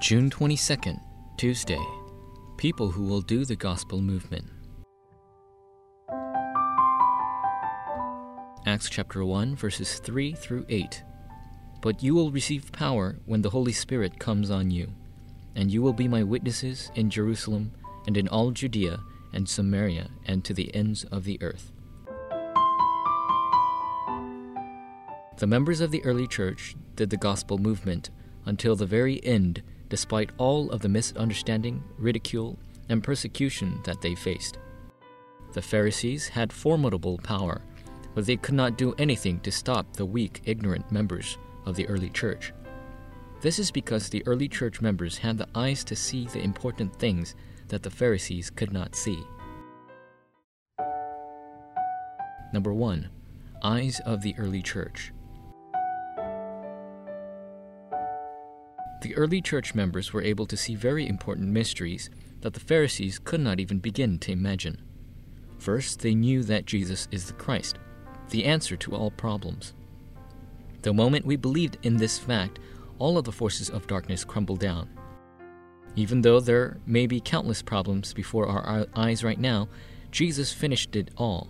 June 22nd, Tuesday. People who will do the gospel movement. Acts chapter 1, verses 3 through 8. But you will receive power when the Holy Spirit comes on you, and you will be my witnesses in Jerusalem and in all Judea and Samaria and to the ends of the earth. The members of the early church did the gospel movement until the very end, despite all of the misunderstanding, ridicule, and persecution that they faced. The Pharisees had formidable power, but they could not do anything to stop the weak, ignorant members of the early church. This is because the early church members had the eyes to see the important things that the Pharisees could not see. Number 1. Eyes of the early church. The early church members were able to see very important mysteries that the Pharisees could not even begin to imagine. First, they knew that Jesus is the Christ, the answer to all problems. The moment we believed in this fact, all of the forces of darkness crumbled down. Even though there may be countless problems before our eyes right now, Jesus finished it all.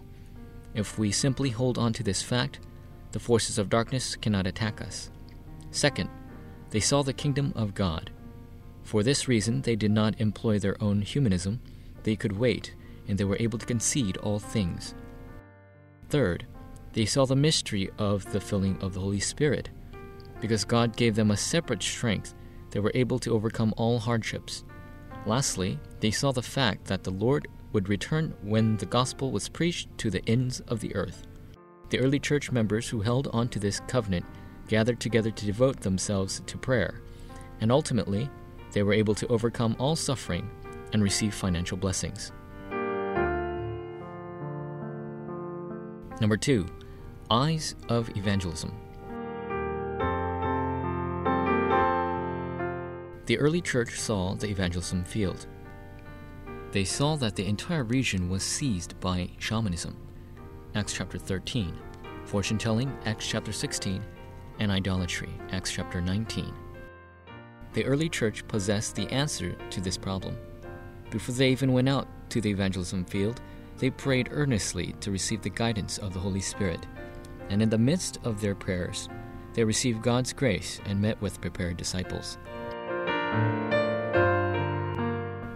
If we simply hold on to this fact, the forces of darkness cannot attack us. Second, they saw the kingdom of God. For this reason, they did not employ their own humanism, they could wait, and they were able to concede all things. Third, they saw the mystery of the filling of the Holy Spirit. Because God gave them a separate strength, they were able to overcome all hardships. Lastly, they saw the fact that the Lord would return when the gospel was preached to the ends of the earth. The early church members who held on to this covenant gathered together to devote themselves to prayer, and ultimately, they were able to overcome all suffering and receive financial blessings. Number two, eyes of evangelism. The early church saw the evangelism field. They saw that the entire region was seized by shamanism. Acts chapter 13, fortune telling, Acts chapter 16, and idolatry, Acts chapter 19. The early church possessed the answer to this problem. Before they even went out to the evangelism field, they prayed earnestly to receive the guidance of the Holy Spirit. And in the midst of their prayers, they received God's grace and met with prepared disciples.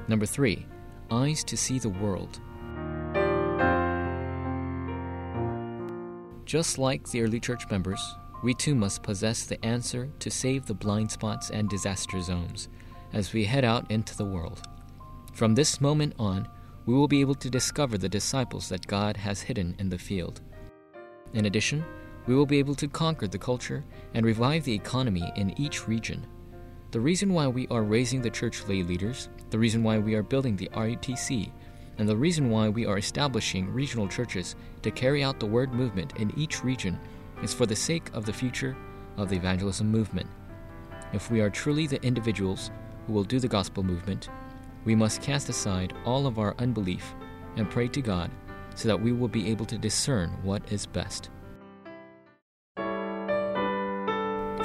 Number three, eyes to see the world. Just like the early church members, we too must possess the answer to save the blind spots and disaster zones as we head out into the world. From this moment on, we will be able to discover the disciples that God has hidden in the field. In addition, we will be able to conquer the culture and revive the economy in each region. The reason why we are raising the church lay leaders, the reason why we are building the RUTC, and the reason why we are establishing regional churches to carry out the word movement in each region is for the sake of the future of the evangelism movement. If we are truly the individuals who will do the gospel movement, we must cast aside all of our unbelief and pray to God so that we will be able to discern what is best.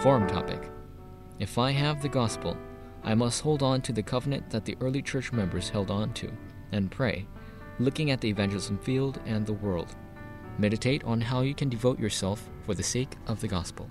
Forum topic If I have the gospel, I must hold on to the covenant that the early church members held on to and pray, looking at the evangelism field and the world. Meditate on how you can devote yourself for the sake of the gospel.